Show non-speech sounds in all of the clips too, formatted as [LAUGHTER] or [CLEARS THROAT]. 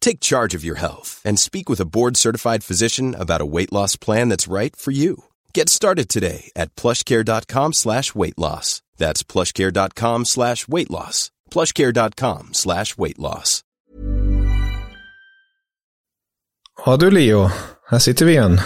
Take charge of your health and speak with a board certified physician about a weight loss plan that's right for you. Get started today at plushcare.com slash weight loss. That's plushcare.com slash weight loss. Plushcare.com slash weight loss. Ja du Leo, här sitter vi igen.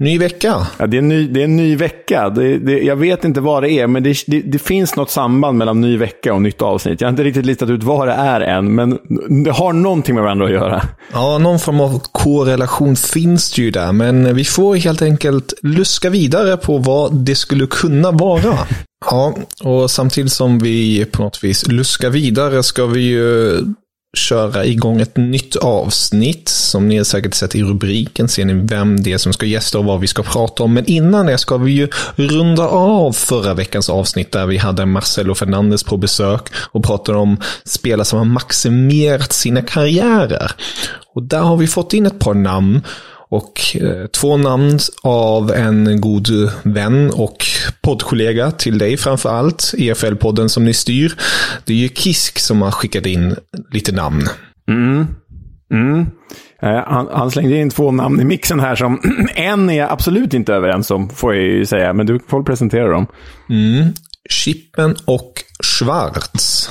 Ny vecka. Ja, det, är en ny, det är en ny vecka. Det, det, jag vet inte vad det är, men det, det, finns något samband mellan ny vecka och nytt avsnitt. Jag har inte riktigt listat ut vad det är än, men det har någonting med varandra att göra. Ja, någon form av korrelation finns det ju där, men vi får helt enkelt luska vidare på vad det skulle kunna vara. Ja, och samtidigt som vi på något vis luskar vidare ska vi ju köra igång ett nytt avsnitt. Som ni har säkert sett i rubriken ser ni vem det är som ska gästa och vad vi ska prata om. Men innan det ska vi ju runda av förra veckans avsnitt där vi hade Marcelo Fernandes på besök och pratade om spelare som har maximerat sina karriärer. Och där har vi fått in ett par namn. Och eh, två namn av en god vän och poddkollega till dig framför allt, EFL-podden som ni styr. Det är ju Kisk som har skickat in lite namn. Mm. Mm. Eh, han, han, slängde in två namn i mixen här som [CLEARS THROAT] en är absolut inte överens om, får jag ju säga. Men du får presentera dem. Mm. Chippen och Schwarz.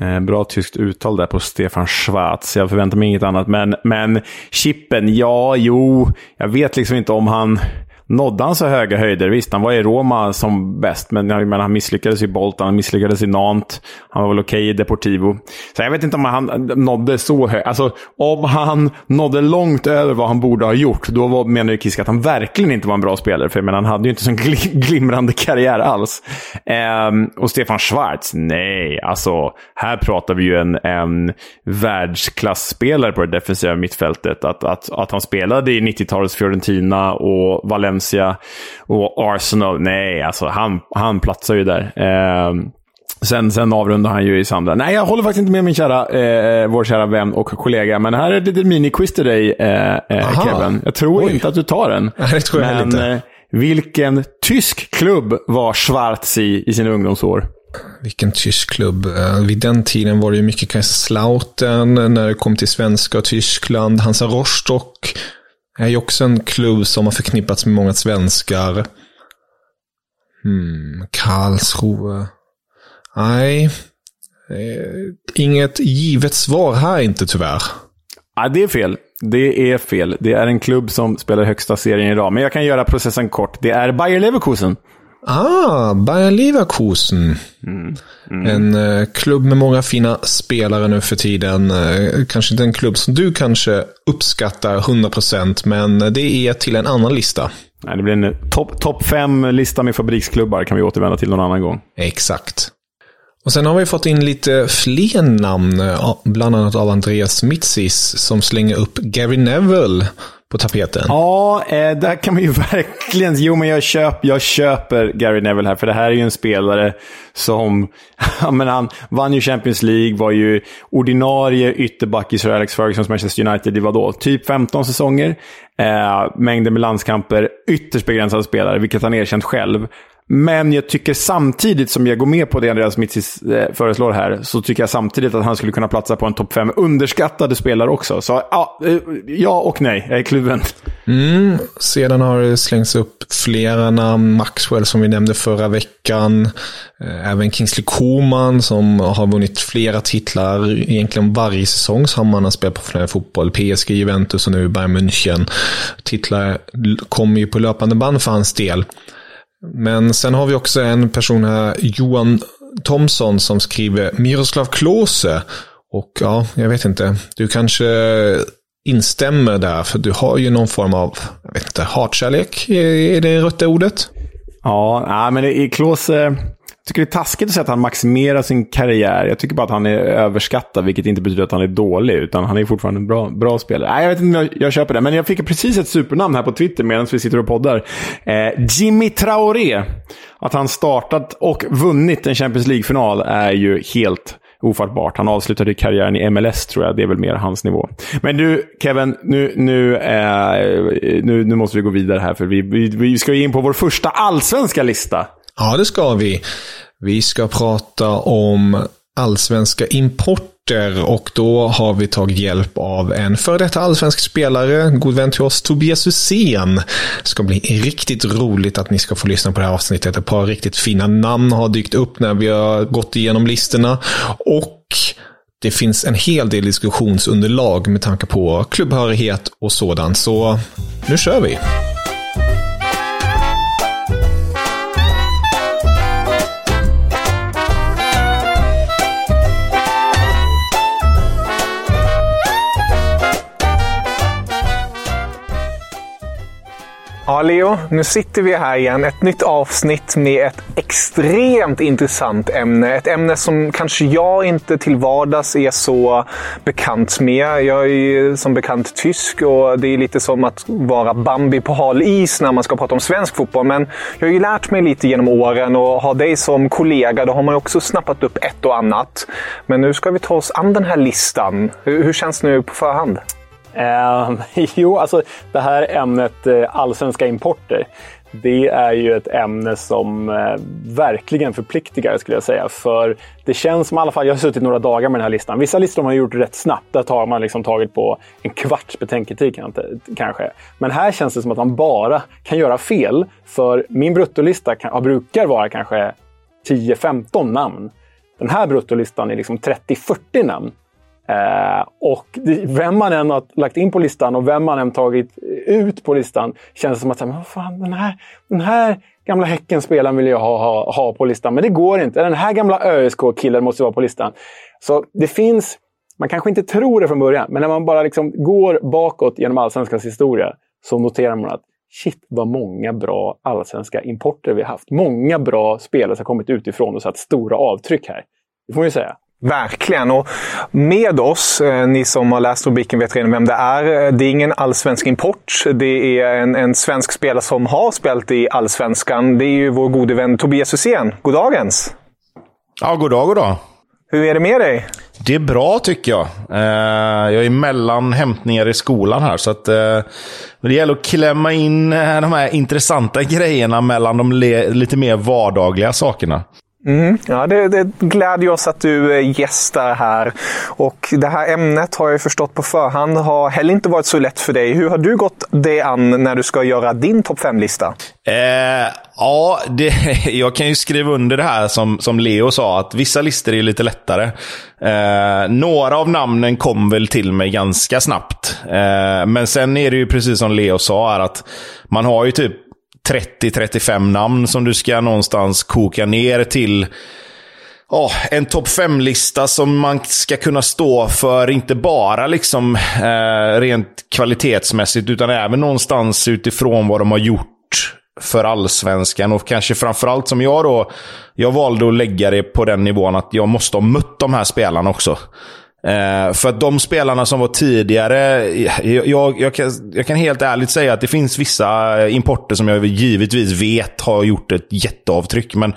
Eh, bra tyskt uttal där på Stefan Schwarz. Jag förväntar mig inget annat. Men, men Chippen, ja, jo. Jag vet liksom inte om han nådde han så höga höjder. Visst, han var i Roma som bäst, men jag menar, han misslyckades i Bolton, han misslyckades i Nantes. Han var väl okej okay i Deportivo. Så jag vet inte om han nådde så högt. Alltså, om han nådde långt över vad han borde ha gjort, då var, menar ju Kisk att han verkligen inte var en bra spelare. För jag menar, han hade ju inte så [LAUGHS] glimrande karriär alls. Ehm, och Stefan Schwarz, nej. Alltså, här pratar vi ju en, en världsklasspelare på det defensiva mittfältet. Att, att, att han spelade i 90-talets Fiorentina och Valencia Valencia och Arsenal. Nej, alltså han, han platsar ju där. Eh, Sen, sen avrundar han ju i Sandra. Nej, jag håller faktiskt inte med min kära, eh, vår kära vän och kollega. Men här är ett litet miniquiz till dig, eh, eh, Kevin. Jag tror Oj. inte att du tar den. Det tror jag men, inte. Eh, vilken tysk klubb var Schwarz i, i sina ungdomsår? Vilken tysk klubb. Uh, vid den tiden var det ju mycket Kaiserslautern när det kom till svenska och Tyskland. Hansa Rostock är ju också en klubb som har förknippats med många svenskar. Hmm, Karlsruhe. Nej. Eh, inget givet svar här inte tyvärr. Ja, det är fel. Det är fel. Det är en klubb som spelar högsta serien idag. Men jag kan göra processen kort. Det är Bayer Leverkusen. Ah, Bayer Leverkusen. Mm. Mm. En eh, klubb med många fina spelare nu för tiden. Eh, kanske inte en klubb som du kanske uppskattar 100% men det är till en annan lista. Nej, det blir en topp top fem lista med fabriksklubbar kan vi återvända till någon annan gång. Exakt. Och sen har vi fått in lite fler namn, eh, bland annat av Andreas Mitsis som slänger upp Gary Neville på tapeten. Ja, eh, där kan man ju [LAUGHS] verkligen... Jo, men jag, köp, jag köper Gary Neville här, för det här är ju en spelare som... [LAUGHS] Ja, men han vann ju Champions League, var ju ordinarie ytterback i Sir Alex Fergusons Manchester United i vadå? Typ 15 säsonger. Eh, mängder med landskamper, ytterst begränsade spelare, vilket han erkänt själv. Men jag tycker samtidigt som jag går med på det Andreas Mitsis eh, föreslår här, så tycker jag samtidigt att han skulle kunna platsa på en topp 5 underskattade spelare också. Så ja, eh, ja och nej, jag är kluven. Mm, sedan har det slängts upp flera namn. Maxwell som vi nämnde förra veckan. Eh, även Kingsley Coman som har vunnit flera titlar. Egentligen varje säsong som han har spelat professionell fotboll. PSG, Juventus och nu Bayern München. Titlar kommer ju på löpande band för hans del. Men sen har vi också en person här, Johan Thomsson, som skriver Miroslav Klose. Och ja, jag vet inte. Du kanske instämmer där, för du har ju någon form av, jag vet inte, hatkärlek? Är det rätta ordet? Ja, men i Klose tycker det är taskigt att säga att han maximerar sin karriär. Jag tycker bara att han är överskattad, vilket inte betyder att han är dålig, utan han är fortfarande en bra, bra spelare. Nej, jag vet inte om jag, jag köper det, men jag fick precis ett supernamn här på Twitter medan vi sitter och poddar. Eh, Jimmy Traoré. Att han startat och vunnit en Champions League-final är ju helt ofattbart. Han avslutade karriären i MLS tror jag. Det är väl mer hans nivå. Men du, Kevin, nu, nu, eh, nu, nu måste vi gå vidare här. För vi, vi, vi ska in på vår första allsvenska lista. Ja, det ska vi. Vi ska prata om allsvenska importer och då har vi tagit hjälp av en före detta allsvensk spelare, god vän till oss, Tobias Hysén. Det ska bli riktigt roligt att ni ska få lyssna på det här avsnittet. Ett par riktigt fina namn har dykt upp när vi har gått igenom listorna och det finns en hel del diskussionsunderlag med tanke på klubbhörighet och sådant. Så nu kör vi! Ja, Leo, nu sitter vi här igen. Ett nytt avsnitt med ett extremt intressant ämne. Ett ämne som kanske jag inte till vardags är så bekant med. Jag är ju som bekant tysk och det är lite som att vara Bambi på hal is när man ska prata om svensk fotboll. Men jag har ju lärt mig lite genom åren och har dig som kollega, då har man ju också snappat upp ett och annat. Men nu ska vi ta oss an den här listan. Hur, hur känns det nu på förhand? Eh, [LAUGHS] jo, alltså det här ämnet eh, allsvenska importer. Det är ju ett ämne som eh, verkligen förpliktigar skulle jag säga. För det känns som i alla fall, jag har suttit några dagar med den här listan. Vissa listor har man gjort rätt snabbt. Där har man liksom tagit på en kvarts betänketid kanske. Men här känns det som att man bara kan göra fel. För min bruttolista kan, brukar vara kanske 10-15 namn. Den här bruttolistan är liksom 30-40 namn. Eh, och vem man än har lagt in på listan och vem man än tagit ut på listan känns det som att men fan, den, här, den här gamla Häcken-spelaren vill jag ha, ha, ha på listan. Men det går inte. Den här gamla ÖSK-killen måste vara på listan. Så det finns, man kanske inte tror det från början, men när man bara liksom går bakåt genom allsvenskans historia så noterar man att shit vad många bra allsvenska importer vi har haft. Många bra spelare som har kommit utifrån och satt stora avtryck här. Det får man ju säga. Verkligen. Och med oss, eh, ni som har läst rubriken vet redan vem det är. Eh, det är ingen allsvensk import. Det är en, en svensk spelare som har spelat i allsvenskan. Det är ju vår gode vän Tobias Hysén. Goddagens! Ja, god dag, god dag. Hur är det med dig? Det är bra tycker jag. Eh, jag är mellan hämtningar i skolan här. Så att, det gäller att klämma in de här intressanta grejerna mellan de lite mer vardagliga sakerna. Mm, ja, det, det glädjer oss att du eh, gästar här. Och det här ämnet har jag förstått på förhand har heller inte varit så lätt för dig. Hur har du gått det an när du ska göra din topp 5-lista? Eh, ja, det, [LAUGHS] jag kan ju skriva under det här som, som Leo sa, att vissa listor är lite lättare. Eh, några av namnen kom väl till mig ganska snabbt. Eh, men sen är det ju precis som Leo sa, att man har ju typ 30-35 namn som du ska någonstans koka ner till oh, en topp 5-lista som man ska kunna stå för, inte bara liksom eh, rent kvalitetsmässigt, utan även någonstans utifrån vad de har gjort för allsvenskan. Och kanske framförallt som jag då, jag valde att lägga det på den nivån att jag måste ha mött de här spelarna också. Eh, för att de spelarna som var tidigare, jag, jag, jag, kan, jag, kan, helt ärligt säga att det finns vissa eh, importer som jag givetvis vet har gjort ett jätteavtryck. Men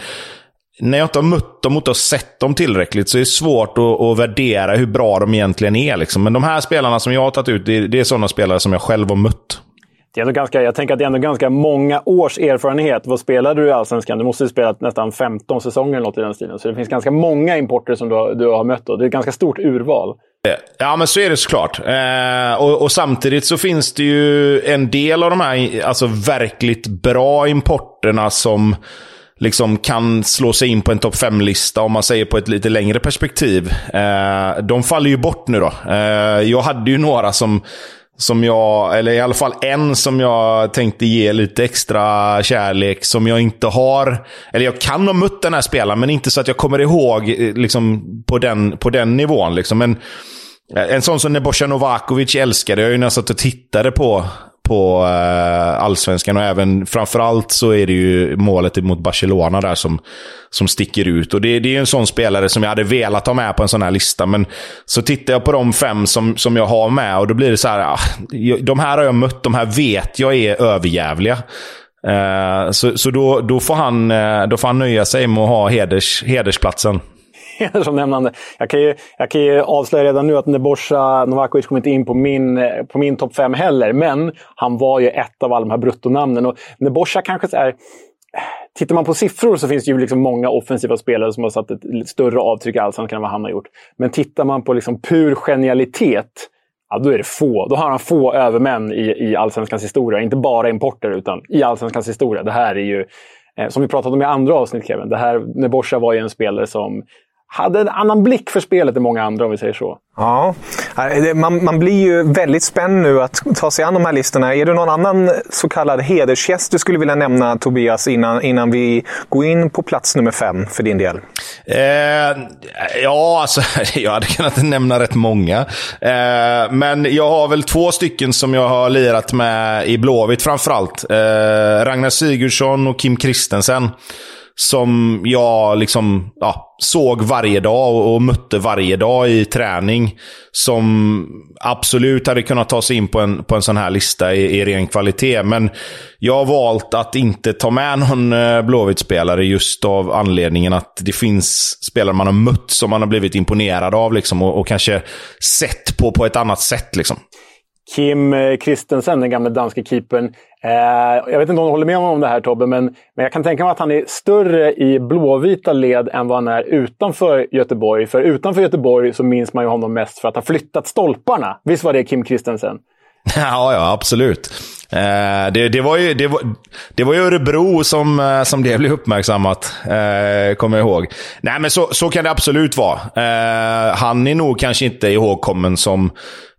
när jag inte har mött dem och inte har sett dem tillräckligt så är det svårt att, att värdera hur bra de egentligen är. Liksom. Men de här spelarna som jag har tagit ut, det det är sådana spelare som jag själv har mött det är ändå ganska, jag tänker att det är ändå ganska många års erfarenhet. Vad spelade du i Allsvenskan? Du måste ha spelat nästan 15 säsonger eller något i den stilen. Så det finns ganska många importer som du, du har mött. Då. Det är ett ganska stort urval. Ja, men så är det såklart. Eh, och, och, samtidigt så finns det ju en del av de här alltså, verkligt bra importerna som liksom kan slå sig in på en topp 5-lista om man säger på ett lite längre perspektiv. Eh, de faller ju bort nu då. Eh, jag hade ju några som som jag, eller i alla fall en som jag tänkte ge lite extra kärlek, som jag inte har... Eller jag kan ha mött den här spelaren, men inte så att jag kommer ihåg eh, liksom, på, den, på den nivån. Liksom. Men eh, en sån som Nebojsa Novakovic älskade jag ju när jag satt och tittade på på eh, allsvenskan och även framförallt så är det ju målet mot Barcelona där som, som sticker ut. Och det, det är en sån spelare som jag hade velat ha med på en sån här lista. Men så tittar jag på de fem som, som jag har med och då blir det så här, ah, de här har jag mött, de här vet jag är överjävliga. Eh, så så då, då, får han, eh, då får han nöja sig med att ha heders, hedersplatsen [LAUGHS] som nämnande. Jag kan, ju, jag kan ju avslöja redan nu att Nebojsa Novakovic kom inte in på min, på min topp fem heller, men han var ju ett av alla de här bruttonamnen. Och Nebojsa kanske är... Tittar man på siffror så finns det ju liksom många offensiva spelare som har satt ett större avtryck i allsvenskan än vad han har gjort. Men tittar man på liksom pur genialitet, ja, då är det få. Då har han få övermän i, i allsvenskans historia. Inte bara importer, utan i allsvenskans historia. Det här är ju, eh, som vi pratade om i andra avsnitt, Kevin. Det här, Nebojsa var ju en spelare som hade en annan blick för spelet än många andra, om vi säger så. Ja, man, man blir ju väldigt spänd nu att ta sig an de här listorna. Är det någon annan så kallad hedersgäst du skulle vilja nämna, Tobias, innan, innan vi går in på plats nummer fem för din del? Eh, ja, alltså, [LAUGHS] jag hade kunnat nämna rätt många. Eh, men jag har väl två stycken som jag har lirat med i Blåvitt framförallt. Eh, Ragnar Sigurdsson och Kim Kristensen som jag liksom, ja, såg varje dag och, och mötte varje dag i träning. Som absolut hade kunnat ta sig in på en, på en sån här lista i, i ren kvalitet. Men jag har valt att inte ta med någon eh, Blåvitt-spelare just av anledningen att det finns spelare man har mött som man har blivit imponerad av liksom, och, och kanske sett på på ett annat sätt. Liksom. Kim eh, Kristensen, den gamle danske keepern. Eh, jag vet inte om du håller med om det här Tobbe, men, men jag kan tänka mig att han är större i blåvita led än vad han är utanför Göteborg. För utanför Göteborg så minns man ju honom mest för att ha flyttat stolparna. Visst var det Kim Kristensen? [LAUGHS] Ja, ja absolut. Eh, det, det, var ju, det, var, det var ju Örebro som, eh, som det blev uppmärksammat, eh, kommer jag ihåg. Nej, men så, så kan det absolut vara. Eh, han är nog kanske inte ihågkommen som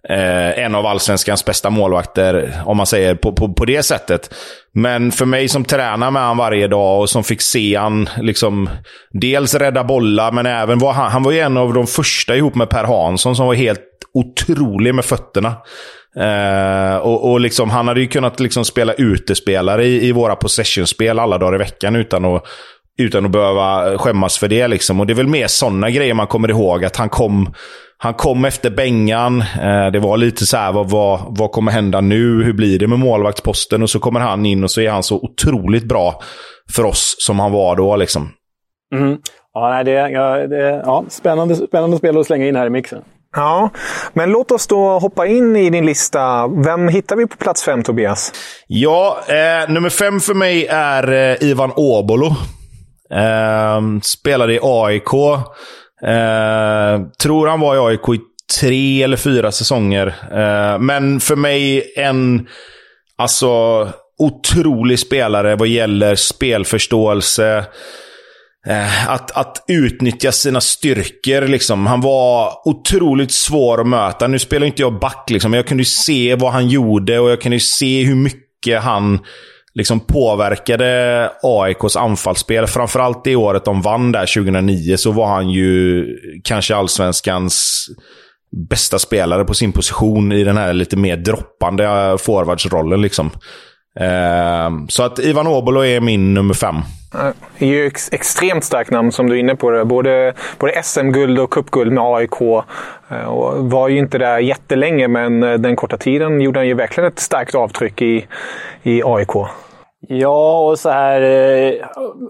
eh, en av allsvenskans bästa målvakter, om man säger på, på, på det sättet. Men för mig som tränar med honom varje dag och som fick se han liksom dels rädda bollar, men även var han, han var ju en av de första ihop med Per Hansson som var helt otrolig med fötterna. Eh, och, och liksom, han hade ju kunnat liksom spela utespelare i, i våra possessionspel alla dagar i veckan utan att, utan att behöva skämmas för det. Liksom. Och det är väl mer sådana grejer man kommer ihåg. Att han kom, han kom efter Bengan. Eh, det var lite så här, vad, vad, vad kommer hända nu? Hur blir det med målvaktsposten? Och så kommer han in och så är han så otroligt bra för oss som han var då. Liksom. Mm. Ja, nej, det, ja, det, ja, spännande, spännande spel att slänga in här i mixen. Ja, men låt oss då hoppa in i din lista. Vem hittar vi på plats fem, Tobias? Ja, eh, nummer fem för mig är eh, Ivan Obolo. Eh, spelade i AIK. Eh, tror han var i AIK i tre eller fyra säsonger. Eh, men för mig en alltså, otrolig spelare vad gäller spelförståelse. Eh, att, att utnyttja sina styrkor. Liksom. Han var otroligt svår att möta. Nu spelar inte jag back, liksom, men jag kunde se vad han gjorde och jag kunde se hur mycket han liksom påverkade AIKs anfallsspel. Framförallt det året de vann där 2009 så var han ju kanske allsvenskans bästa spelare på sin position i den här lite mer droppande forwardsrollen. Liksom. Ehm, så att Ivan Obolo är min nummer fem. Det är ju ex extremt starkt namn som du är inne på. Det. Både, både SM-guld och cupguld med AIK. Eh, och var ju inte där jättelänge, men eh, den korta tiden gjorde han ju verkligen ett starkt avtryck i, i AIK. Ja, och så här. Eh,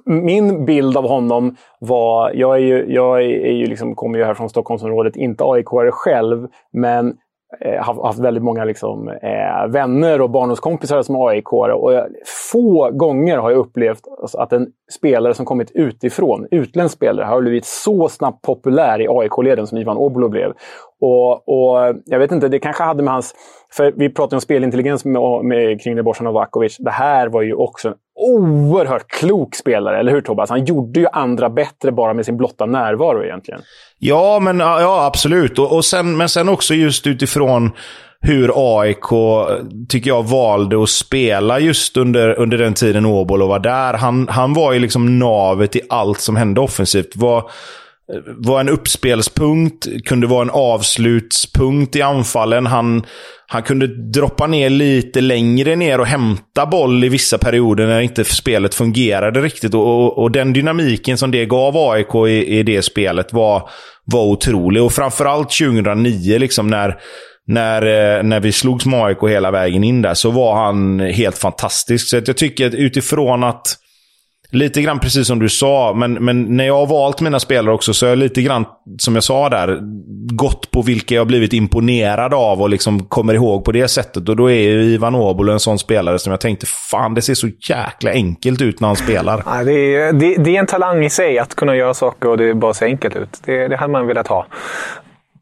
min bild av honom var... Jag, är ju, jag är ju liksom, kommer ju här från Stockholmsområdet, inte aik själv, men Eh, haft, haft väldigt många liksom, eh, vänner och barndomskompisar som aik och jag, Få gånger har jag upplevt alltså, att en spelare som kommit utifrån, utländsk spelare, har blivit så snabbt populär i AIK-leden som Ivan Obolo blev. Och, och, Jag vet inte, det kanske hade med hans... För vi pratade om spelintelligens med, med, kring Debosan Novakovic. Det här var ju också en oerhört klok spelare, eller hur Tobias? Han gjorde ju andra bättre bara med sin blotta närvaro egentligen. Ja, men, ja absolut. Och, och sen, men sen också just utifrån hur AIK, tycker jag, valde att spela just under, under den tiden Åbolo var där. Han, han var ju liksom navet i allt som hände offensivt. Var, var en uppspelspunkt, kunde vara en avslutspunkt i anfallen. Han, han kunde droppa ner lite längre ner och hämta boll i vissa perioder när inte spelet fungerade riktigt. Och, och, och den dynamiken som det gav AIK i, i det spelet var, var otrolig. Och framförallt 2009, liksom när, när, eh, när vi slogs med AIK hela vägen in där, så var han helt fantastisk. Så jag tycker att utifrån att lite grann precis som du sa, men, men när jag har valt mina spelare också så har jag lite grann, som jag sa där, gått på vilka jag blivit imponerad av och liksom kommer ihåg på det sättet. Och då är ju Ivan Obolo en sån spelare som jag tänkte, fan det ser så jäkla enkelt ut när han spelar. Ja, det, är, det, det är en talang i sig att kunna göra saker och det bara ser enkelt ut. Det, det hade man velat ha.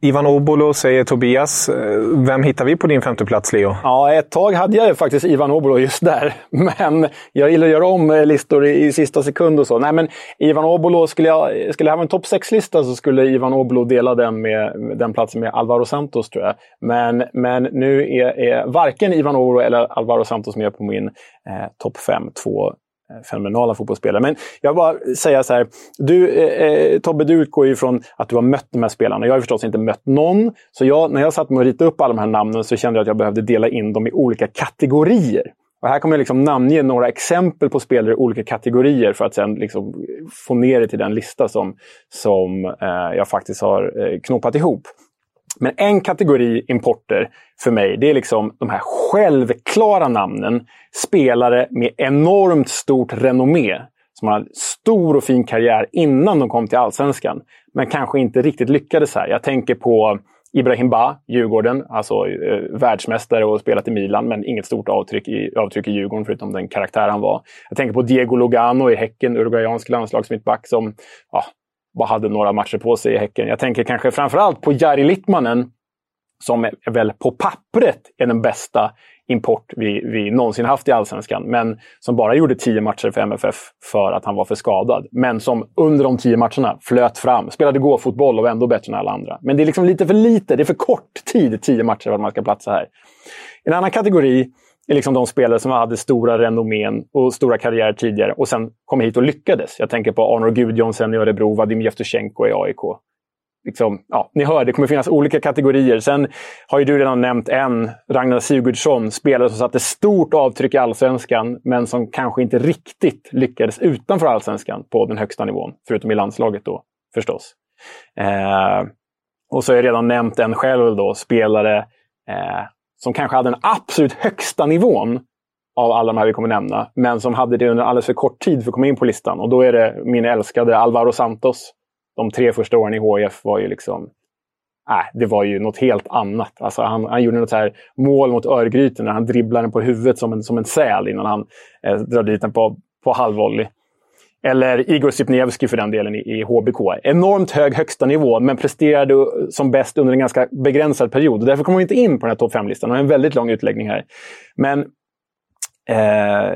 Ivan Obolo säger Tobias. Eh, vem hittar vi på din femteplats, Leo? Ja, ett tag hade jag faktiskt Ivan Obolo just där. [LAUGHS] Men jag gillar att göra om eh, listor i, i sista sekund och så. Nej, men Ivan Obolo, skulle jag, skulle jag ha en topp 6-lista så skulle Ivan Obolo dela den med, den platsen med Alvaro Santos, tror jag. Men, men nu är, är varken Ivan Obolo eller Alvaro Santos med på min eh, topp 5. Två Eh, fenomenala fotbollsspelare. Men jag vill bara säga så här. Du, eh, eh, Tobbe, du utgår ju från att du har mött de här spelarna. Jag har förstås inte mött någon. Så jag, när jag satt med och ritade upp alla de här namnen så kände jag att jag behövde dela in dem i olika kategorier. Och här kommer jag liksom namnge några exempel på spelare i olika kategorier för att sen liksom få ner det till den lista som, som eh, jag faktiskt har eh, knoppat ihop. Men en kategori importer för mig, det är liksom de här självklara namnen. Spelare med enormt stort renommé. Som har stor och fin karriär innan de kom till Allsvenskan. Men kanske inte riktigt lyckades här. Jag tänker på Ibrahim Ba, Djurgården, alltså eh, världsmästare och spelat i Milan, men inget stort avtryck i, avtryck i Djurgården förutom den karaktär han var. Jag tänker på Diego Lugano i Häcken, uruguayansk landslagsmittback som ja, bara hade några matcher på sig i Häcken. Jag tänker kanske framförallt på Jari Littmanen, som är väl på pappret är den bästa import vi, vi någonsin haft i Allsvenskan. Men som bara gjorde tio matcher för MFF för att han var för skadad. Men som under de tio matcherna flöt fram, spelade gåfotboll och var ändå bättre än alla andra. Men det är liksom lite för lite, det är för kort tid, tio matcher, för att man ska platsa här. En annan kategori är liksom de spelare som hade stora renommen och stora karriärer tidigare och sen kom hit och lyckades. Jag tänker på Arnor Gudjonsen i Örebro, Vadim Jevtusjenko i AIK. Liksom, ja, ni hör, det kommer finnas olika kategorier. Sen har ju du redan nämnt en, Ragnar Sigurdsson, spelare som satte stort avtryck i allsvenskan, men som kanske inte riktigt lyckades utanför allsvenskan på den högsta nivån. Förutom i landslaget då, förstås. Eh, och så har jag redan nämnt en själv då, spelare eh, som kanske hade den absolut högsta nivån av alla de här vi kommer nämna, men som hade det under alldeles för kort tid för att komma in på listan. Och då är det min älskade Alvaro Santos. De tre första åren i HIF var ju liksom... Äh, det var ju något helt annat. Alltså han, han gjorde något så här mål mot Örgryte när han dribblade den på huvudet som en, som en säl innan han eh, drar dit den på, på halvvolley. Eller Igor Sipniewski för den delen i, i HBK. Enormt hög högsta nivå, men presterade som bäst under en ganska begränsad period. Därför kommer vi inte in på den här topp 5-listan. Det har en väldigt lång utläggning här. Men eh,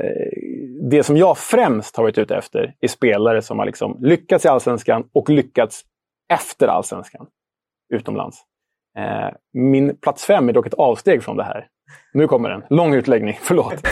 det som jag främst har varit ute efter är spelare som har liksom lyckats i allsvenskan och lyckats efter allsvenskan utomlands. Eh, min plats fem är dock ett avsteg från det här. Nu kommer den. Lång utläggning, förlåt. [LAUGHS]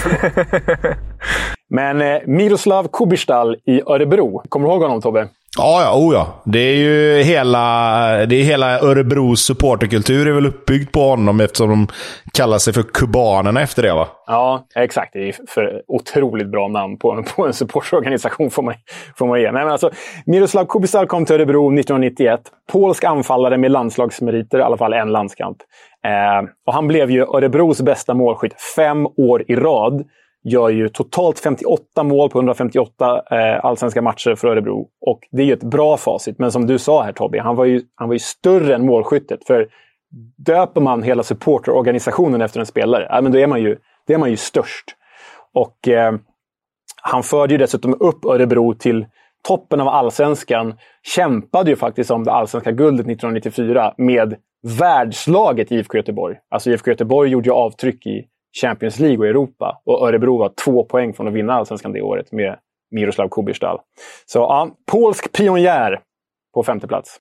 Men eh, Miroslav Kubistal i Örebro. Kommer du ihåg honom Tobbe? Ja, ja, oh ja. Det är ju hela, det är hela Örebros supporterkultur är väl uppbyggd på honom eftersom de kallar sig för kubanerna efter det va? Ja, exakt. Det är för otroligt bra namn på, på en supportorganisation får man, får man ge. Men alltså, Miroslav Kubistal kom till Örebro 1991. Polsk anfallare med landslagsmeriter, i alla fall en landskamp. Eh, och han blev ju Örebros bästa målskytt fem år i rad gör ju totalt 58 mål på 158 eh, allsvenska matcher för Örebro. Och det är ju ett bra facit. Men som du sa här Tobbe, han var ju, han var ju större än målskyttet. För döper man hela supporterorganisationen efter en spelare, ja, men då är man ju, det är man ju störst. Och eh, han förde ju dessutom upp Örebro till toppen av allsvenskan. Kämpade ju faktiskt om det allsvenska guldet 1994 med världslaget IFK Göteborg. Alltså IFK Göteborg gjorde ju avtryck i Champions League och Europa. Och Örebro var två poäng från att vinna allsvenskan det året med Miroslav Kubistal. Så ja, polsk pionjär på femte plats.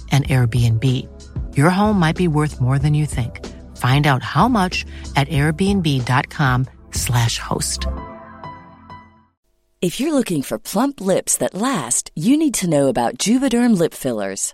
an Airbnb. Your home might be worth more than you think. Find out how much at airbnb.com/slash host. If you're looking for plump lips that last, you need to know about Juvederm lip fillers.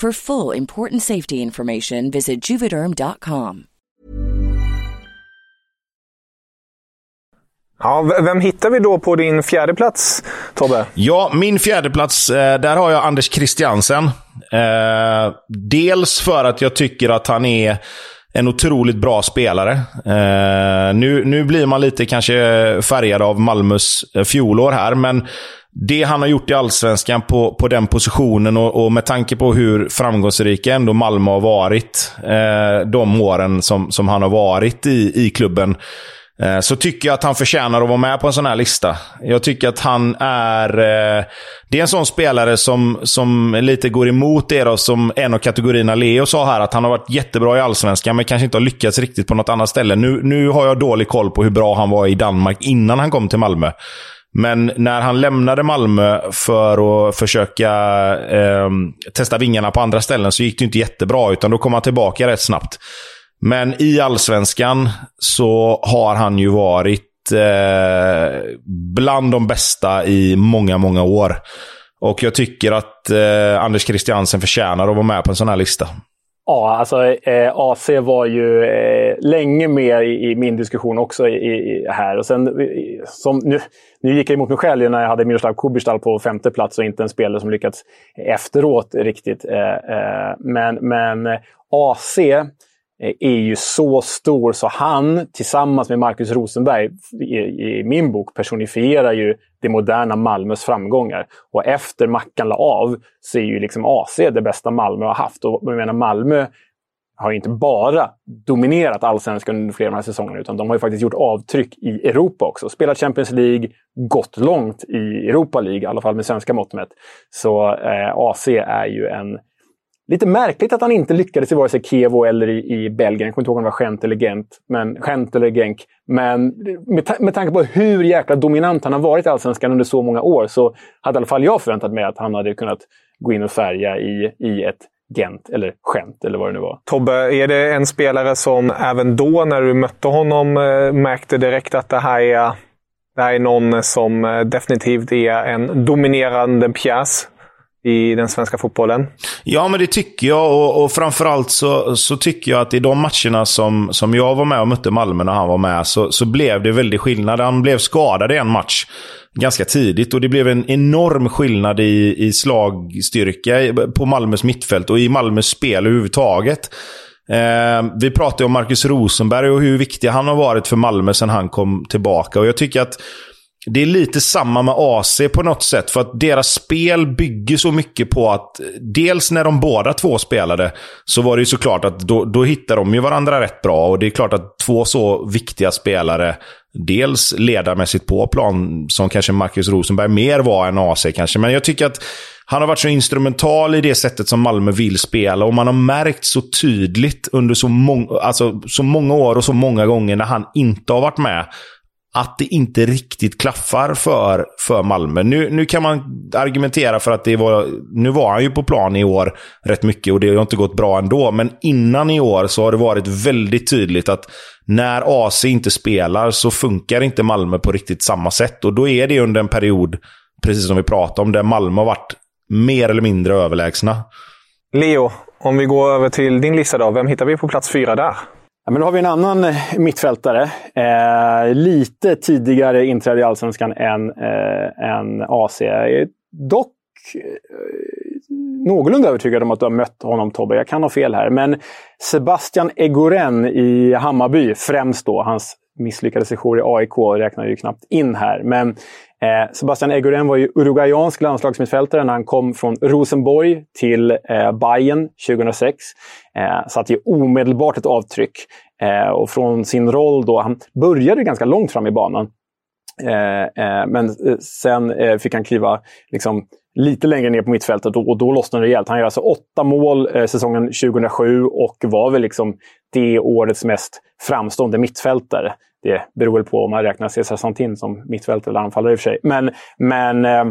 For full important safety information, visit juvederm.com. Ja, vem hittar vi då på din fjärde plats, Tobbe? Ja, min fjärde plats eh, där har jag Anders Christiansen. Eh, dels för att jag tycker att han är en otroligt bra spelare. Eh, nu, nu blir man lite kanske färgad av Malmös fjolår här, men det han har gjort i Allsvenskan på, på den positionen och, och med tanke på hur framgångsrika ändå Malmö har varit eh, de åren som, som han har varit i, i klubben, eh, så tycker jag att han förtjänar att vara med på en sån här lista. Jag tycker att han är... Eh, det är en sån spelare som, som lite går emot det då, som en av kategorierna Leo sa här, att han har varit jättebra i Allsvenskan, men kanske inte har lyckats riktigt på något annat ställe. Nu, nu har jag dålig koll på hur bra han var i Danmark innan han kom till Malmö. Men när han lämnade Malmö för att försöka eh, testa vingarna på andra ställen så gick det inte jättebra, utan då kom han tillbaka rätt snabbt. Men i allsvenskan så har han ju varit eh, bland de bästa i många, många år. Och jag tycker att eh, Anders Christiansen förtjänar att vara med på en sån här lista. Ja, alltså eh, AC var ju eh, länge med i, i, min diskussion också i, i, här. Och sen, eh, som, nu, nu gick jag emot mig själv när jag hade Miroslav Kubistal på femte plats och inte en spelare som lyckats efteråt riktigt. Eh, eh men, men AC Eh, är ju så stor så han tillsammans med Marcus Rosenberg i, i, min bok personifierar ju det moderna Malmös framgångar. Och efter Mackan la av så är ju liksom AC det bästa Malmö har haft. Och jag menar Malmö har inte bara dominerat allsvenskan under flera av de här säsongerna, utan de har ju faktiskt gjort avtryck i Europa också. Spelat Champions League, gått långt i Europa League, i alla fall med svenska mått mätt. Så eh, AC är ju en Lite märkligt att han inte lyckades i vare sig Kevo eller i, i Belgien. Jag kommer inte ihåg om det var Gent eller Gent. Men, Gent eller Genk. Men med, ta med tanke på hur jäkla dominant han har varit i Allsvenskan under så många år så hade i alla fall jag förväntat mig att han hade kunnat gå in och färga i, i ett Gent eller Gent eller vad det nu var. Tobbe, är det en spelare som även då när du mötte honom eh, märkte direkt att det här är, det här är någon som eh, definitivt är en dominerande pjäs i den svenska fotbollen? Ja, men det tycker jag. Och, och framförallt så, så tycker jag att i de matcherna som, som jag var med och mötte Malmö när han var med, så, så blev det väldigt skillnad. Han blev skadad i en match ganska tidigt och det blev en enorm skillnad i, i slagstyrka på Malmös mittfält och i Malmös spel överhuvudtaget. Eh, vi pratade om Marcus Rosenberg och hur viktig han har varit för Malmö sedan han kom tillbaka. Och jag tycker att det är lite samma med AC på något sätt. För att deras spel bygger så mycket på att dels när de båda två spelade så var det ju såklart att då, då hittar de ju varandra rätt bra. Och det är klart att två så viktiga spelare, dels ledarmässigt på plan, som kanske Marcus Rosenberg mer var än AC kanske. Men jag tycker att han har varit så instrumental i det sättet som Malmö vill spela och man har märkt så tydligt under så, mång alltså, så många år och så många gånger när han inte har varit med att det inte riktigt klaffar för, för Malmö. Nu, nu kan man argumentera för att det var, nu var han ju på plan i år rätt mycket och det har inte gått bra ändå. Men innan i år så har det varit väldigt tydligt att när AC inte spelar så funkar inte Malmö på riktigt samma sätt. Och då är det under en period, precis som vi pratade om, där Malmö har varit mer eller mindre överlägsna. Leo, om vi går över till din lista då. Vem hittar vi på plats fyra där? Ja, men då har vi en annan eh, mittfältare. Eh, lite tidigare inträde i Allsvenskan än, eh, än AC. Dock eh, någorlunda övertygad om att du har mött honom Tobbe. Jag kan ha fel här. Men Sebastian Egoren i Hammarby, främst då. Hans misslyckade sejour i AIK räknar ju knappt in här. Men Eh, Sebastian Eguren var ju uruguayansk landslagsmittfältare när han kom från Rosenborg till eh, Bayern 2006. Eh, satte ju omedelbart ett avtryck. Eh, och från sin roll då, han började ganska långt fram i banan. Eh, eh, men eh, sen eh, fick han kliva liksom, lite längre ner på mittfältet och, och då lossnade det rejält. Han gör alltså åtta mål eh, säsongen 2007 och var väl liksom det årets mest framstående mittfältare. Det beror väl på om man räknar Cesar Santin som mittfältare eller anfallare i och för sig. Men, men, eh,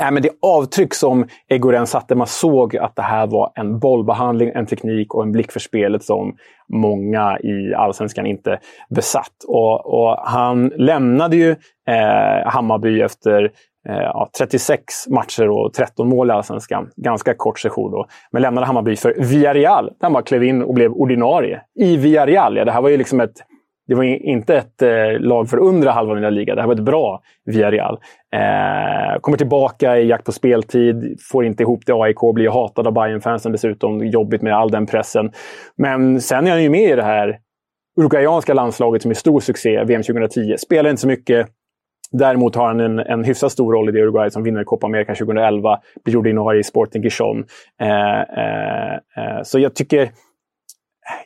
Nej, men det avtryck som Egoren satte, man såg att det här var en bollbehandling, en teknik och en blick för spelet som många i allsvenskan inte besatt. Och, och han lämnade ju eh, Hammarby efter eh, 36 matcher och 13 mål i allsvenskan. Ganska kort session då. Men lämnade Hammarby för Villarreal. Där han bara klev in och blev ordinarie. I Villarreal, ja, det här var ju liksom ett det var inte ett eh, lag för undre halvan i La liga. Det här var ett bra Villarreal. Eh, kommer tillbaka i jakt på speltid, får inte ihop det. AIK blir hatad av bayern fansen dessutom. Jobbigt med all den pressen. Men sen är han ju med i det här uruguayanska landslaget som är stor succé, VM 2010. Spelar inte så mycket. Däremot har han en, en hyfsat stor roll i det Uruguay som vinner Copa America 2011. Blir ordinarie i Sporting Gijon. Eh, eh, eh, så jag tycker,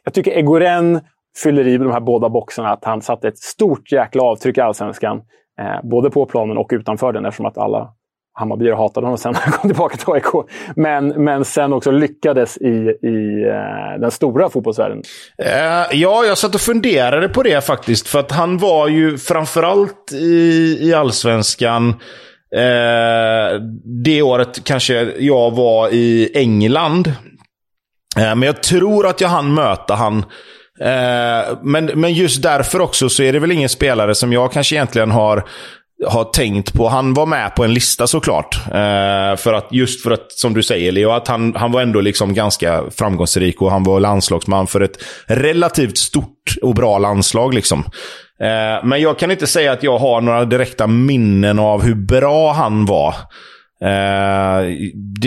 jag tycker Egoren fyller i de här båda boxarna. Att han satte ett stort jäkla avtryck i Allsvenskan. Eh, både på planen och utanför den eftersom att alla Hammarbyare hatade honom sen när han kom tillbaka till AIK. Men, men sen också lyckades i, i eh, den stora fotbollsvärlden. Eh, ja, jag satt och funderade på det faktiskt. För att han var ju framförallt i, i allsvenskan eh, det året kanske jag var i England. Eh, men jag tror att jag hann möta han Eh, men, men just därför också så är det väl ingen spelare som jag kanske egentligen har har tänkt på. Han var med på en lista såklart. Eh, för att, just för att, som du säger Leo, att han, han var ändå liksom ganska framgångsrik och han var landslagsman för ett relativt stort och bra landslag. Liksom. Eh, men jag kan inte säga att jag har några direkta minnen av hur bra han var. Uh,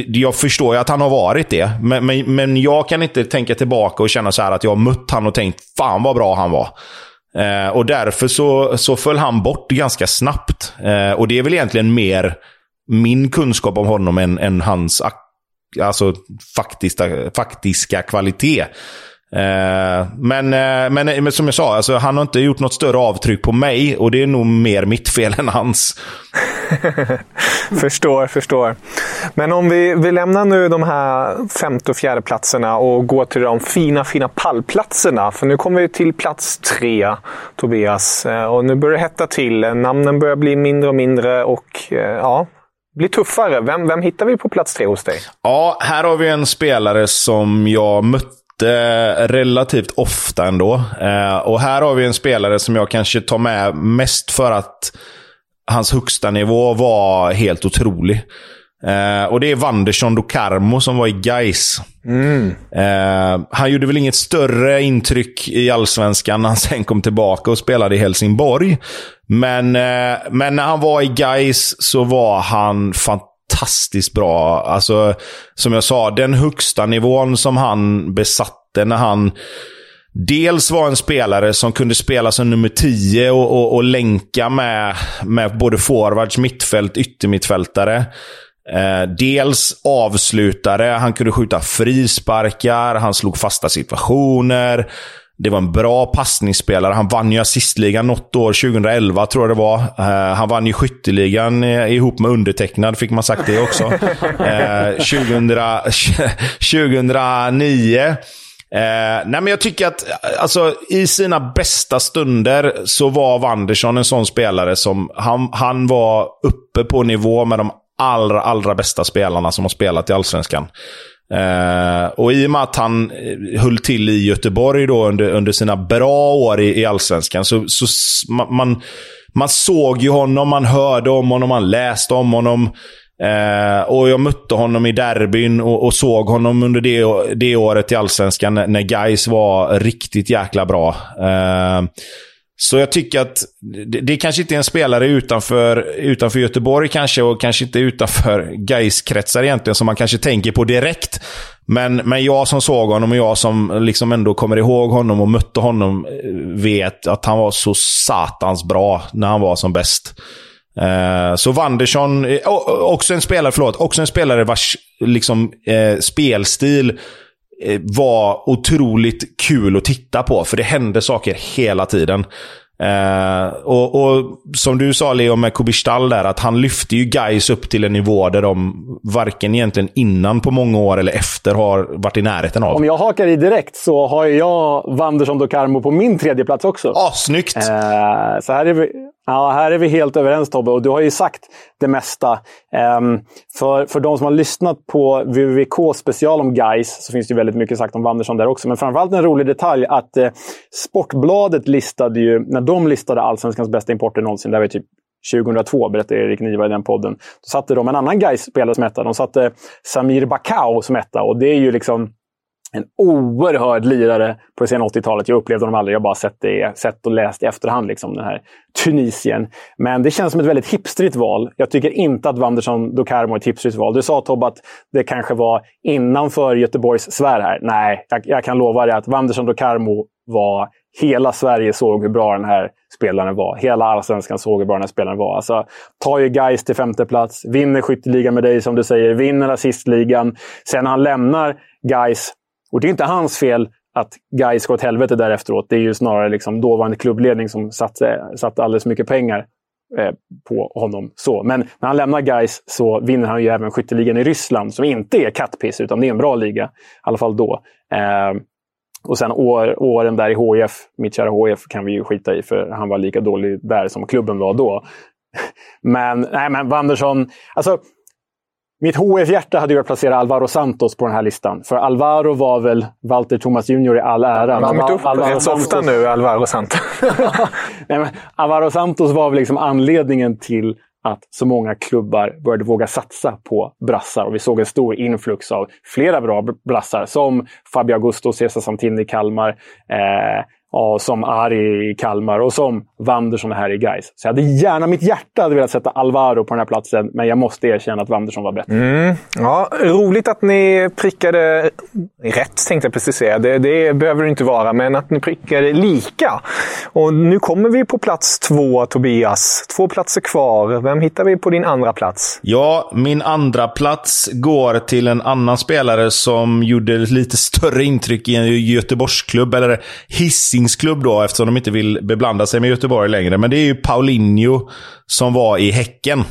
jag förstår ju att han har varit det, men, men, men jag kan inte tänka tillbaka och känna så här att jag har mött han och tänkt fan vad bra han var. Uh, och därför så, så föll han bort ganska snabbt. Uh, och det är väl egentligen mer min kunskap om honom än, än hans alltså, faktiska, faktiska kvalitet. Eh, men, eh, men, men som jag sa, alltså, han har inte gjort något större avtryck på mig och det är nog mer mitt fel än hans. [LAUGHS] förstår, förstår. Men om vi, vi lämnar nu de här femte och fjärde platserna och går till de fina, fina pallplatserna. För nu kommer vi till plats tre, Tobias. Eh, och nu börjar det hetta till. Namnen börjar bli mindre och mindre och ja, blir tuffare. Vem, vem hittar vi på plats tre hos dig? Ja, här har vi en spelare som jag mötte relativt ofta ändå. Eh, och här har vi en spelare som jag kanske tar med mest för att hans högsta nivå var helt otrolig. Eh, och det är Wanderson do Carmo som var i Gais. Eh, han gjorde väl inget större intryck i allsvenskan när han sen kom tillbaka och spelade i Helsingborg. Men, eh, men när han var i Gais så var han fantastiskt bra. Alltså, som jag sa, den högsta nivån som han besatte när han dels var en spelare som kunde spela som nummer 10 och, och, och länka med, med både forwards, mittfält, yttermittfältare. Eh, dels avslutare, han kunde skjuta frisparkar, han slog fasta situationer. Det var en bra passningsspelare. Han vann ju assistligan något år, 2011 tror jag det var. Eh, han vann ju skytteligan eh, ihop med undertecknad, fick man sagt det också. [LAUGHS] Eh, 2000, 2009. [LAUGHS] Eh, nej men jag tycker att alltså, i sina bästa stunder så var Wanderson en sån spelare som han, han var uppe på nivå med de allra, allra bästa spelarna som har spelat i Allsvenskan. Eh, och i och med att han eh, höll till i Göteborg då under, under sina bra år i, i Allsvenskan så, så man, man, man såg ju honom, man hörde om honom, man läste om honom. Eh, och jag mötte honom i derbyn och, och såg honom under det, det året i Allsvenskan när, när Gais var riktigt jäkla bra. Eh, så jag tycker att det, det kanske inte är en spelare utanför, utanför Göteborg kanske och kanske inte utanför [LAUGHS] gais kretsar egentligen som man kanske tänker på direkt. Men, men jag som såg honom och jag som liksom ändå kommer ihåg honom och mötte honom eh, vet att han var så satans bra när han var som bäst. Eh, så Wanderson, eh, också en spelare, förlåt, också en spelare vars liksom, eh, spelstil var otroligt kul att titta på. För det hände saker hela tiden. Eh, och, och, som du sa Leo med Kubistal där, att han lyfte ju guys upp till en nivå där de varken egentligen innan på många år eller efter har varit i närheten av. Om jag hakar i direkt så har jag Wanderson Carmo på min tredje plats också. Ah, snyggt! Eh, så här är vi, Ja, här är vi helt överens Tobbe och du har ju sagt det mesta. Um, för, för de som har lyssnat på VVK special om guys så finns det ju väldigt mycket sagt om Wanderson där också. Men framförallt en rolig detalj att eh, Sportbladet listade ju, när de listade Allsvenskans bästa importer någonsin, det var typ 2002, berättade Erik Niva i den podden. Då satte de en annan guys spelare som etta. De satte Samir Bakao som etta och det är ju liksom en oerhörd lirare på det sena 80-talet. Jag upplevde honom aldrig, jag har bara sett, det, sett och läst i efterhand, liksom, den här Tunisien. Men det känns som ett väldigt hipstrigt val. Jag tycker inte att Wanderson Dukarmo är ett hipstrigt val. Du sa Tobbe att det kanske var innanför Göteborgs sfär här. Nej, jag, jag kan lova dig att Wanderson Dukarmo var... Hela Sverige såg hur bra den här spelaren var. Hela allsvenskan såg hur bra den här spelaren var. Alltså, tar ju Gais till femte plats, vinner skytteligan med dig som du säger, vinner assistligan. Sen när han lämnar Gais och det är inte hans fel att Gais går åt helvete där efteråt. Det är ju snarare liksom dåvarande klubbledning som satte, eh, satte alldeles mycket pengar eh, på honom. Så. Men när han lämnar Gais så vinner han ju även skytteligan i Ryssland, som inte är kattpiss, utan det är en bra liga. I alla fall då. Eh, och sen år, åren där i HF, mitt kära HF, kan vi ju skita i, för han var lika dålig där som klubben var då. [LAUGHS] Men, nej, men Wanderson... Alltså, mitt HF-hjärta hade velat placera Alvaro Santos på den här listan. För Alvaro var väl Walter Thomas Jr i all ära. Han har kommit upp Alvaro rätt så ofta nu, Alvaro Santos. [LAUGHS] Nej, men Alvaro Santos var väl liksom anledningen till att så många klubbar började våga satsa på brassar. Och vi såg en stor influx av flera bra brassar som Fabio Augusto, Cesar Santini i Kalmar, eh, Ja, som Ari i Kalmar och som Wanderson här i Gais. Så jag hade gärna, mitt hjärta hade velat sätta Alvaro på den här platsen, men jag måste erkänna att Wanderson var bättre. Mm. Ja, roligt att ni prickade rätt, tänkte jag precis säga. Det, det behöver det inte vara, men att ni prickade lika. Och nu kommer vi på plats två, Tobias. Två platser kvar. Vem hittar vi på din andra plats? Ja, min andra plats går till en annan spelare som gjorde lite större intryck i en Göteborgsklubb, eller Hising klubb då, eftersom de inte vill beblanda sig med Göteborg längre. Men det är ju Paulinho som var i Häcken. [LAUGHS]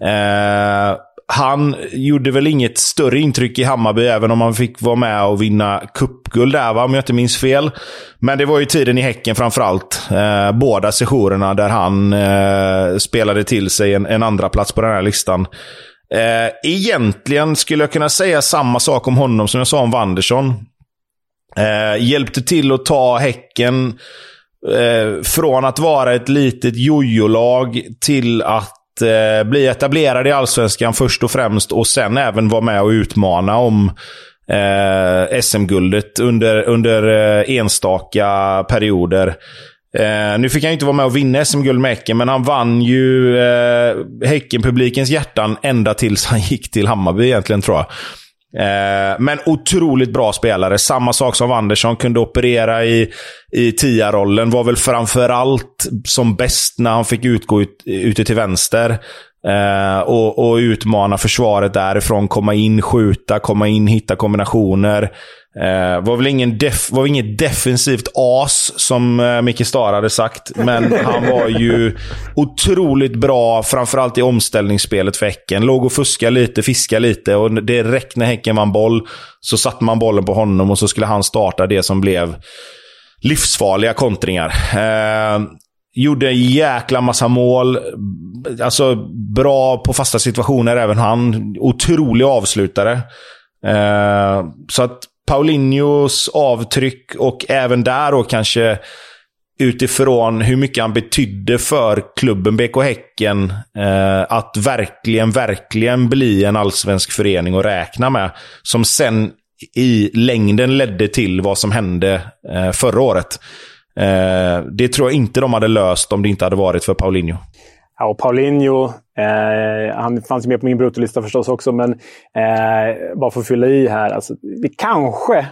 eh, han gjorde väl inget större intryck i Hammarby, även om han fick vara med och vinna cupguld där, va? om jag inte minns fel. Men det var ju tiden i Häcken framförallt. Eh, båda sessionerna där han eh, spelade till sig en, en andra plats på den här listan. Eh, egentligen skulle jag kunna säga samma sak om honom som jag sa om Wanderson. Eh, hjälpte till att ta Häcken eh, från att vara ett litet jojo-lag till att eh, bli etablerade i allsvenskan först och främst och sen även vara med och utmana om eh, SM-guldet under, under eh, enstaka perioder. Eh, nu fick han inte vara med och vinna SM-guld med Häcken, men han vann ju eh, Häcken-publikens hjärtan ända tills han gick till Hammarby egentligen, tror jag. Eh, men otroligt bra spelare. Samma sak som Andersson. Kunde operera i, i tia-rollen. Var väl framförallt som bäst när han fick utgå ut, ute till vänster. Eh, och, och utmana försvaret därifrån. Komma in, skjuta, komma in, hitta kombinationer. Eh, var väl ingen def, var inget defensivt as, som eh, Micke Star hade sagt. Men han var ju otroligt bra, framförallt i omställningsspelet för Häcken. Låg och fuskade lite, fiskade lite och direkt när Häcken vann boll så satte man bollen på honom och så skulle han starta det som blev livsfarliga kontringar. Eh, gjorde en jäkla massa mål. Alltså, bra på fasta situationer även han. Otrolig avslutare. Eh, så att Paulinhos avtryck och även där då kanske utifrån hur mycket han betydde för klubben BK Häcken. Eh, att verkligen, verkligen bli en allsvensk förening att räkna med. Som sen i längden ledde till vad som hände eh, förra året. Eh, det tror jag inte de hade löst om det inte hade varit för Paulinho. Ja, och Paulinho, eh, han fanns med på min bruttolista förstås också, men eh, bara för att fylla i här. Alltså, det kanske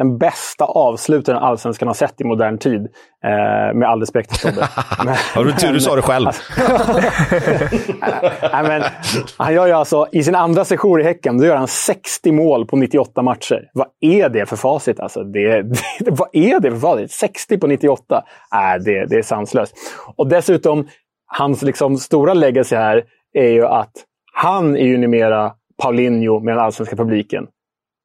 den bästa avslutaren allsvenskan har sett i modern tid. Eh, med all respekt Tobbe. [LAUGHS] Ja, det tur du sa det själv. [LAUGHS] nej, men, han gör ju alltså, I sin andra session i Häcken då gör han 60 mål på 98 matcher. Vad är det för facit? Alltså, det, det, [LAUGHS] vad är det för facit? 60 på 98? Äh, det, det är sanslöst. Och dessutom, hans liksom stora legacy här är ju att han är ju numera Paulinho med den allsvenska publiken.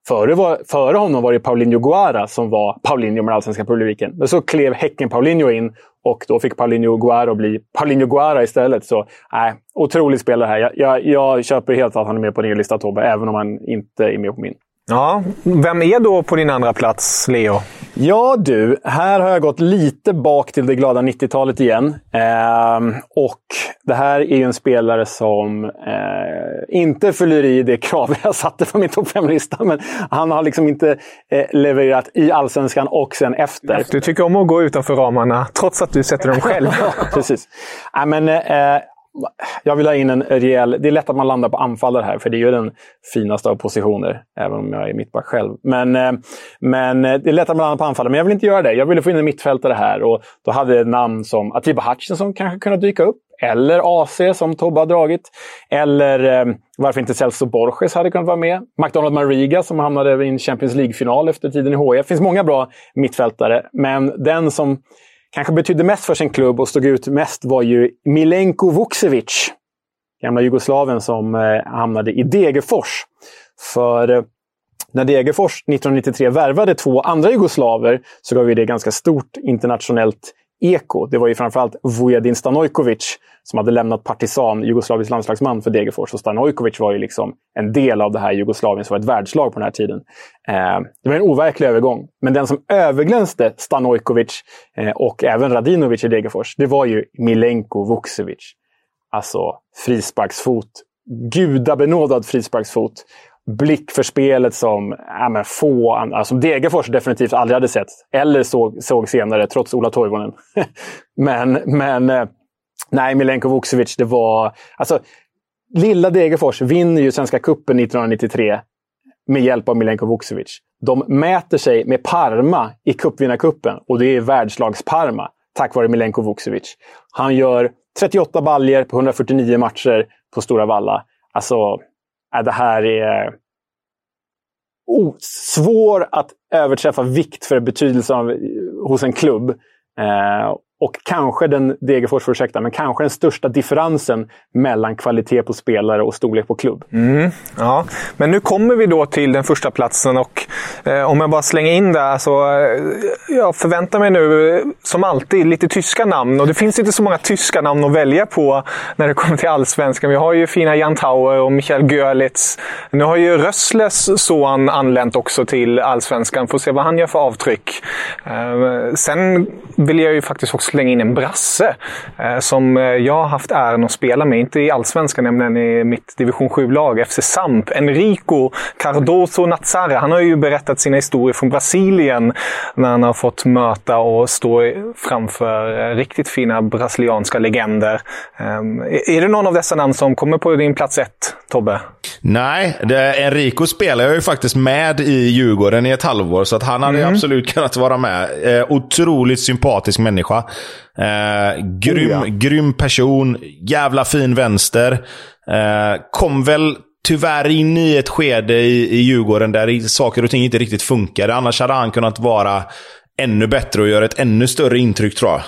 Före, var, före honom var det Paulinho Guara som var Paulinho med den allsvenska publiken. Men så klev Häcken Paulinho in och då fick Paulinho Guara bli Paulinho Guara istället. Så nej, otrolig spelare här. Jag, jag, jag köper helt att han är med på din lista Tobbe, även om han inte är med på min. Ja, vem är då på din andra plats, Leo? Ja du, här har jag gått lite bak till det glada 90-talet igen. Eh, och det här är ju en spelare som eh, inte fyller i det krav [LAUGHS] jag satte på min topp 5-lista. Men han har liksom inte eh, levererat i Allsvenskan och sen efter. Du tycker om att gå utanför ramarna, trots att du sätter dem själv. [LAUGHS] ja, precis. Äh, men, eh, jag vill ha in en rejäl... Det är lätt att man landar på anfallare här, för det är ju den finaste av positioner. Även om jag är mittback själv. Men, eh, men eh, det är lätt att man landar på anfallare. Men jag vill inte göra det. Jag ville få in en mittfältare här. Och då hade jag namn som Atiba Hutchinson kanske kunnat dyka upp. Eller AC som Tobbe har dragit. Eller eh, varför inte Celso Borges hade kunnat vara med. McDonald Mariga som hamnade i en Champions League-final efter tiden i HIF. Det finns många bra mittfältare. Men den som kanske betydde mest för sin klubb och stod ut mest var ju Milenko Vukcevic. Gamla jugoslaven som eh, hamnade i Degerfors. För eh, när Degerfors 1993 värvade två andra jugoslaver så gav ju det ganska stort internationellt eko. Det var ju framförallt Vujadin Stanojkovic som hade lämnat partisan Jugoslaviens landslagsman för Degerfors. Och Stanojkovic var ju liksom en del av det här Jugoslavien som var ett världslag på den här tiden. Eh, det var en overklig övergång. Men den som överglänste Stanojkovic eh, och även Radinovic i Degerfors, det var ju Milenko Vukcevic. Alltså frisparksfot. Gudabenådad frisparksfot blick för spelet som ja, men få alltså Degerfors definitivt aldrig hade sett. Eller såg, såg senare, trots Ola Toivonen. [LAUGHS] men, men eh, nej, Milenko Vukcevic, det var... Alltså, lilla Degerfors vinner ju Svenska Cupen 1993 med hjälp av Milenko Vukcevic. De mäter sig med Parma i cupvinnarcupen och det är världslags-Parma tack vare Milenko Vukcevic. Han gör 38 baljer på 149 matcher på Stora Valla. Alltså, äh, det här är oh, svår att överträffa vikt för betydelsen av, eh, hos en klubb. Eh, och kanske den, Degerfors får ursäkta, men kanske den största differensen mellan kvalitet på spelare och storlek på klubb. Mm, ja, men nu kommer vi då till den första platsen och eh, om jag bara slänger in där så eh, jag förväntar mig nu eh, som alltid lite tyska namn och det finns inte så många tyska namn att välja på när det kommer till allsvenskan. Vi har ju fina Jan Tauer och Michael Görlitz. Nu har ju Rössles son anlänt också till allsvenskan. Får se vad han gör för avtryck. Eh, sen vill jag ju faktiskt också slänga in en brasse eh, som eh, jag har haft äran att spela med. Inte i allsvenskan, nämligen i mitt division 7-lag FC Samp. Enrico Cardoso Nazzare. Han har ju berättat sina historier från Brasilien när han har fått möta och stå framför eh, riktigt fina brasilianska legender. Ehm, är det någon av dessa namn som kommer på din plats ett, Tobbe? Nej, det, Enrico spelar jag ju faktiskt med i Djurgården i ett halvår, så att han hade mm. absolut kunnat vara med. Eh, otroligt sympatisk människa. Eh, grym, oh, ja. grym person. Jävla fin vänster. Eh, kom väl tyvärr in i ett skede i, i Djurgården där saker och ting inte riktigt funkade. Annars hade han kunnat vara ännu bättre och göra ett ännu större intryck tror jag.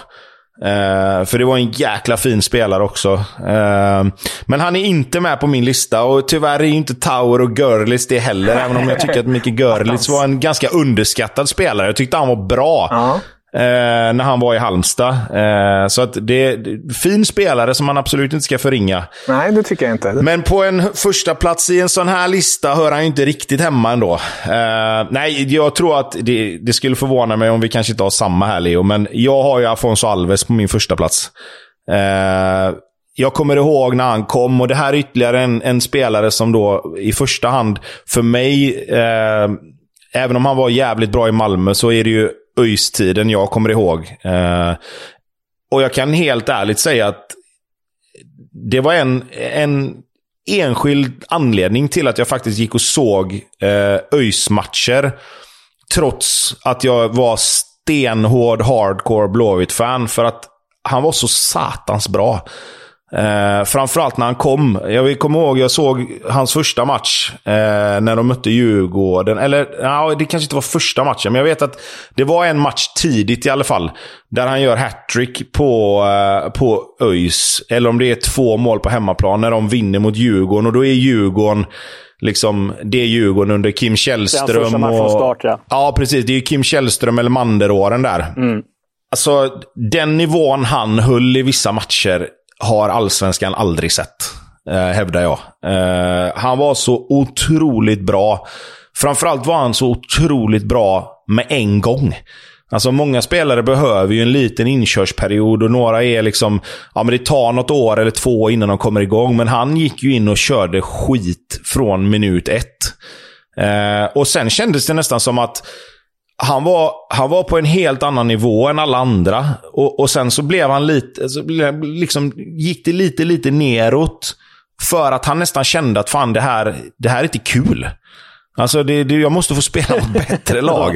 Uh, för det var en jäkla fin spelare också. Uh, men han är inte med på min lista och tyvärr är inte Tower och Görlitz det heller. även om jag tycker att Micke Görlitz [LAUGHS] var en ganska underskattad spelare. Jag tyckte han var bra. Uh -huh eh, när han var i Halmstad. Eh, så att det är fin spelare som man absolut inte ska förringa. Nej, det tycker jag inte. Men på en första plats i en sån här lista hör han ju inte riktigt hemma ändå. Eh, nej, jag tror att det, det, skulle förvåna mig om vi kanske inte har samma här, Leo. Men jag har ju Afonso Alves på min första plats. Eh, jag kommer ihåg när han kom och det här är ytterligare en, en spelare som då i första hand, för mig, eh, även om han var jävligt bra i Malmö, så är det ju ÖIS-tiden jag kommer ihåg. Eh, och jag kan helt ärligt säga att det var en, en enskild anledning till att jag faktiskt gick och såg eh, ÖIS-matcher. Trots att jag var stenhård hardcore Blåvitt-fan. För att han var så satans bra. Eh, framförallt när han kom. Jag kommer ihåg, jag såg hans första match eh, när de mötte Djurgården. Eller, ja, det kanske inte var första matchen, men jag vet att det var en match tidigt i alla fall. Där han gör hattrick på, eh, på ÖIS. Eller om det är två mål på hemmaplan när de vinner mot Djurgården. Och då är Djurgården liksom, det är Djurgården under Kim Källström. Det är från start, ja. Ja, precis. Det är Kim Källström eller Manderåren där. Mm. Alltså, den nivån han höll i vissa matcher har allsvenskan aldrig sett. Eh, hävdar jag. Eh, han var så otroligt bra. Framförallt var han så otroligt bra med en gång. Alltså många spelare behöver ju en liten inkörsperiod och några är liksom... Ja, men det tar något år eller två innan de kommer igång. Men han gick ju in och körde skit från minut ett. Eh, och sen kändes det nästan som att han var, han var på en helt annan nivå än alla andra. Och, och sen så blev han lite, så liksom, gick det lite, lite neråt. För att han nästan kände att fan, det här, det här är inte kul. Alltså, det, det, jag måste få spela mot [LAUGHS] bättre lag.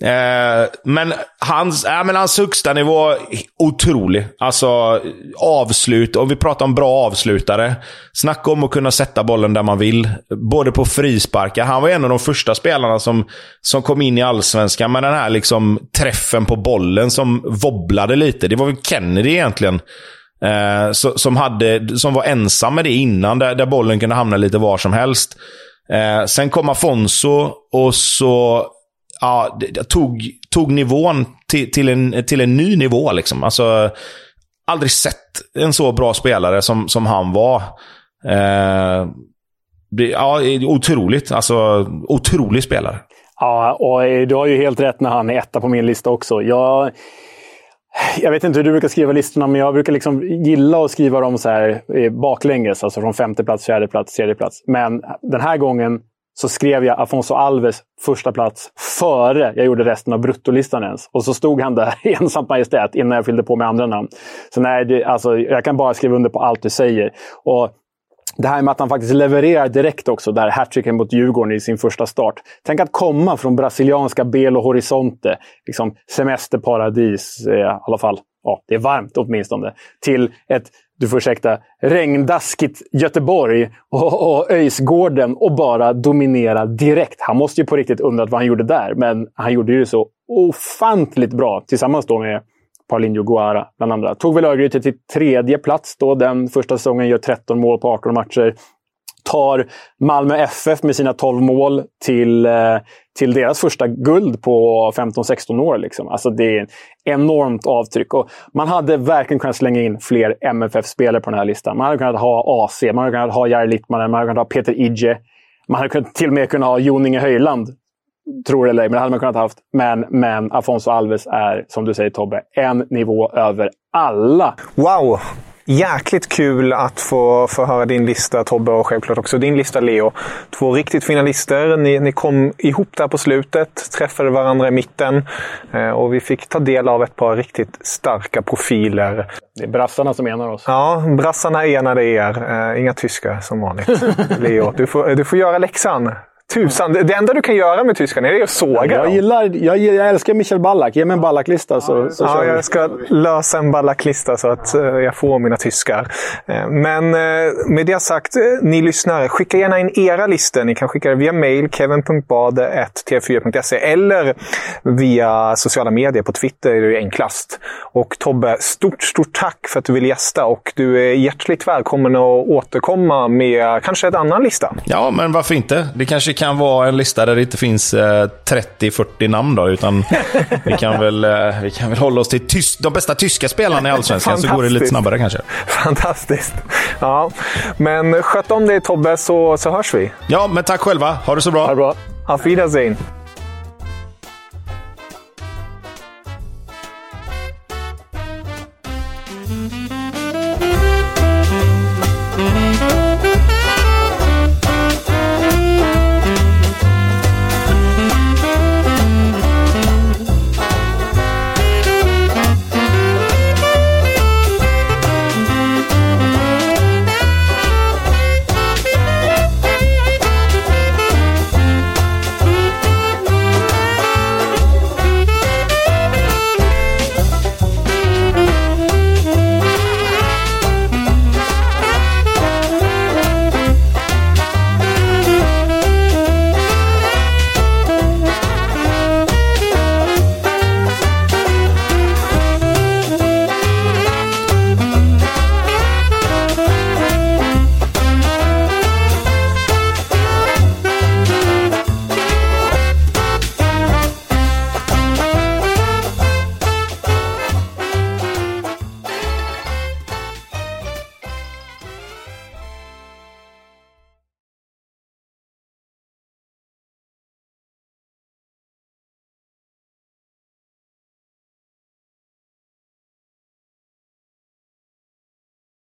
Eh, men, hans, äh, men hans högsta nivå, otrolig. Alltså, avslut. Och vi pratar om bra avslutare. Snacka om att kunna sätta bollen där man vill. Både på frisparkar. Han var en av de första spelarna som, som kom in i allsvenskan med den här liksom, träffen på bollen som wobblade lite. Det var väl Kennedy egentligen. Eh, så, som, hade, som var ensam med det innan, där, där bollen kunde hamna lite var som helst. Eh, sen kom Afonso och så ja, tog, tog nivån till, till, en, till en ny nivå. Liksom. Alltså, aldrig sett en så bra spelare som, som han var. Eh, ja, otroligt. Alltså, otrolig spelare. Ja, och eh, du har ju helt rätt när han är etta på min lista också. Jag jag vet inte hur du brukar skriva listorna, men jag brukar liksom gilla att skriva dem så här eh, baklänges. Alltså från femte plats, fjärde plats, tredje plats. Men den här gången så skrev jag Afonso Alves första plats före jag gjorde resten av bruttolistan ens. Och så stod han där [LAUGHS] i ensamt majestät innan jag fyllde på med andra namn. Så nej, det, alltså, jag kan bara skriva under på allt du säger. Och det här med att han faktiskt levererar direkt också, där hattricken mot Djurgården i sin första start. Tänk att komma från brasilianska Belo Horizonte, liksom semesterparadis, eh, i alla fall. Ja, det är varmt åtminstone. Till ett, du får ursäkta, regndaskigt Göteborg och, och Öjsgården och bara dominera direkt. Han måste ju på riktigt undrat vad han gjorde där, men han gjorde ju så ofantligt bra tillsammans då med Paulinho Guara bland andra. Tog väl Örgryte till tredje plats då den första säsongen, gör 13 mål på 18 matcher. Tar Malmö FF med sina 12 mål till, eh, till deras första guld på 15-16 år. Liksom. Alltså det är ett enormt avtryck. Och man hade verkligen kunnat slänga in fler MFF-spelare på den här listan. Man hade kunnat ha AC, man hade kunnat ha Jari Littmanen, man hade kunnat ha Peter Idje. Man hade till och med kunnat ha Joninge Höjland tror det eller ej, men det hade man kunnat haft. Men, men Afonso Alves är, som du säger Tobbe, en nivå över alla. Wow! Jäkligt kul att få, få höra din lista Tobbe och självklart också din lista Leo. Två riktigt fina listor. Ni, ni kom ihop där på slutet, träffade varandra i mitten eh, och vi fick ta del av ett par riktigt starka profiler. Det är brassarna som enar oss. Ja, brassarna enade er. Eh, inga tyskar som vanligt. [LAUGHS] Leo, du får, du får göra läxan. Tusan, det enda du kan göra med tyskarna är att såga Jag, gillar, jag, jag älskar Michel Ballack. Ge mig en Ballack-lista så, så Ja, jag ska lösa en ballacklista så att eh, jag får mina tyskar. Eh, Men eh, med det sagt, ni lyssnare, skicka gärna in era listor. Ni kan skicka det via mail, kevin.bade.tv4.se eller via sociala medier. På Twitter är det enklast. Och Tobbe, stort, stort tack för att du vill gästa och du är hjärtligt välkommen att återkomma med kanske en annan lista. Ja, men varför inte? Det kanske kan vara en lista där det inte finns eh, 30-40 namn då, utan vi kan [LAUGHS] väl, eh, vi kan väl hålla oss till tys- de bästa tyska spelarna i Allsvenskan, så går det lite snabbare kanske. Fantastiskt. Ja, men sköt om dig Tobbe så, så hörs vi. Ja, men tack själva. Ha det så bra. Ha det bra. Auf Wiedersehen.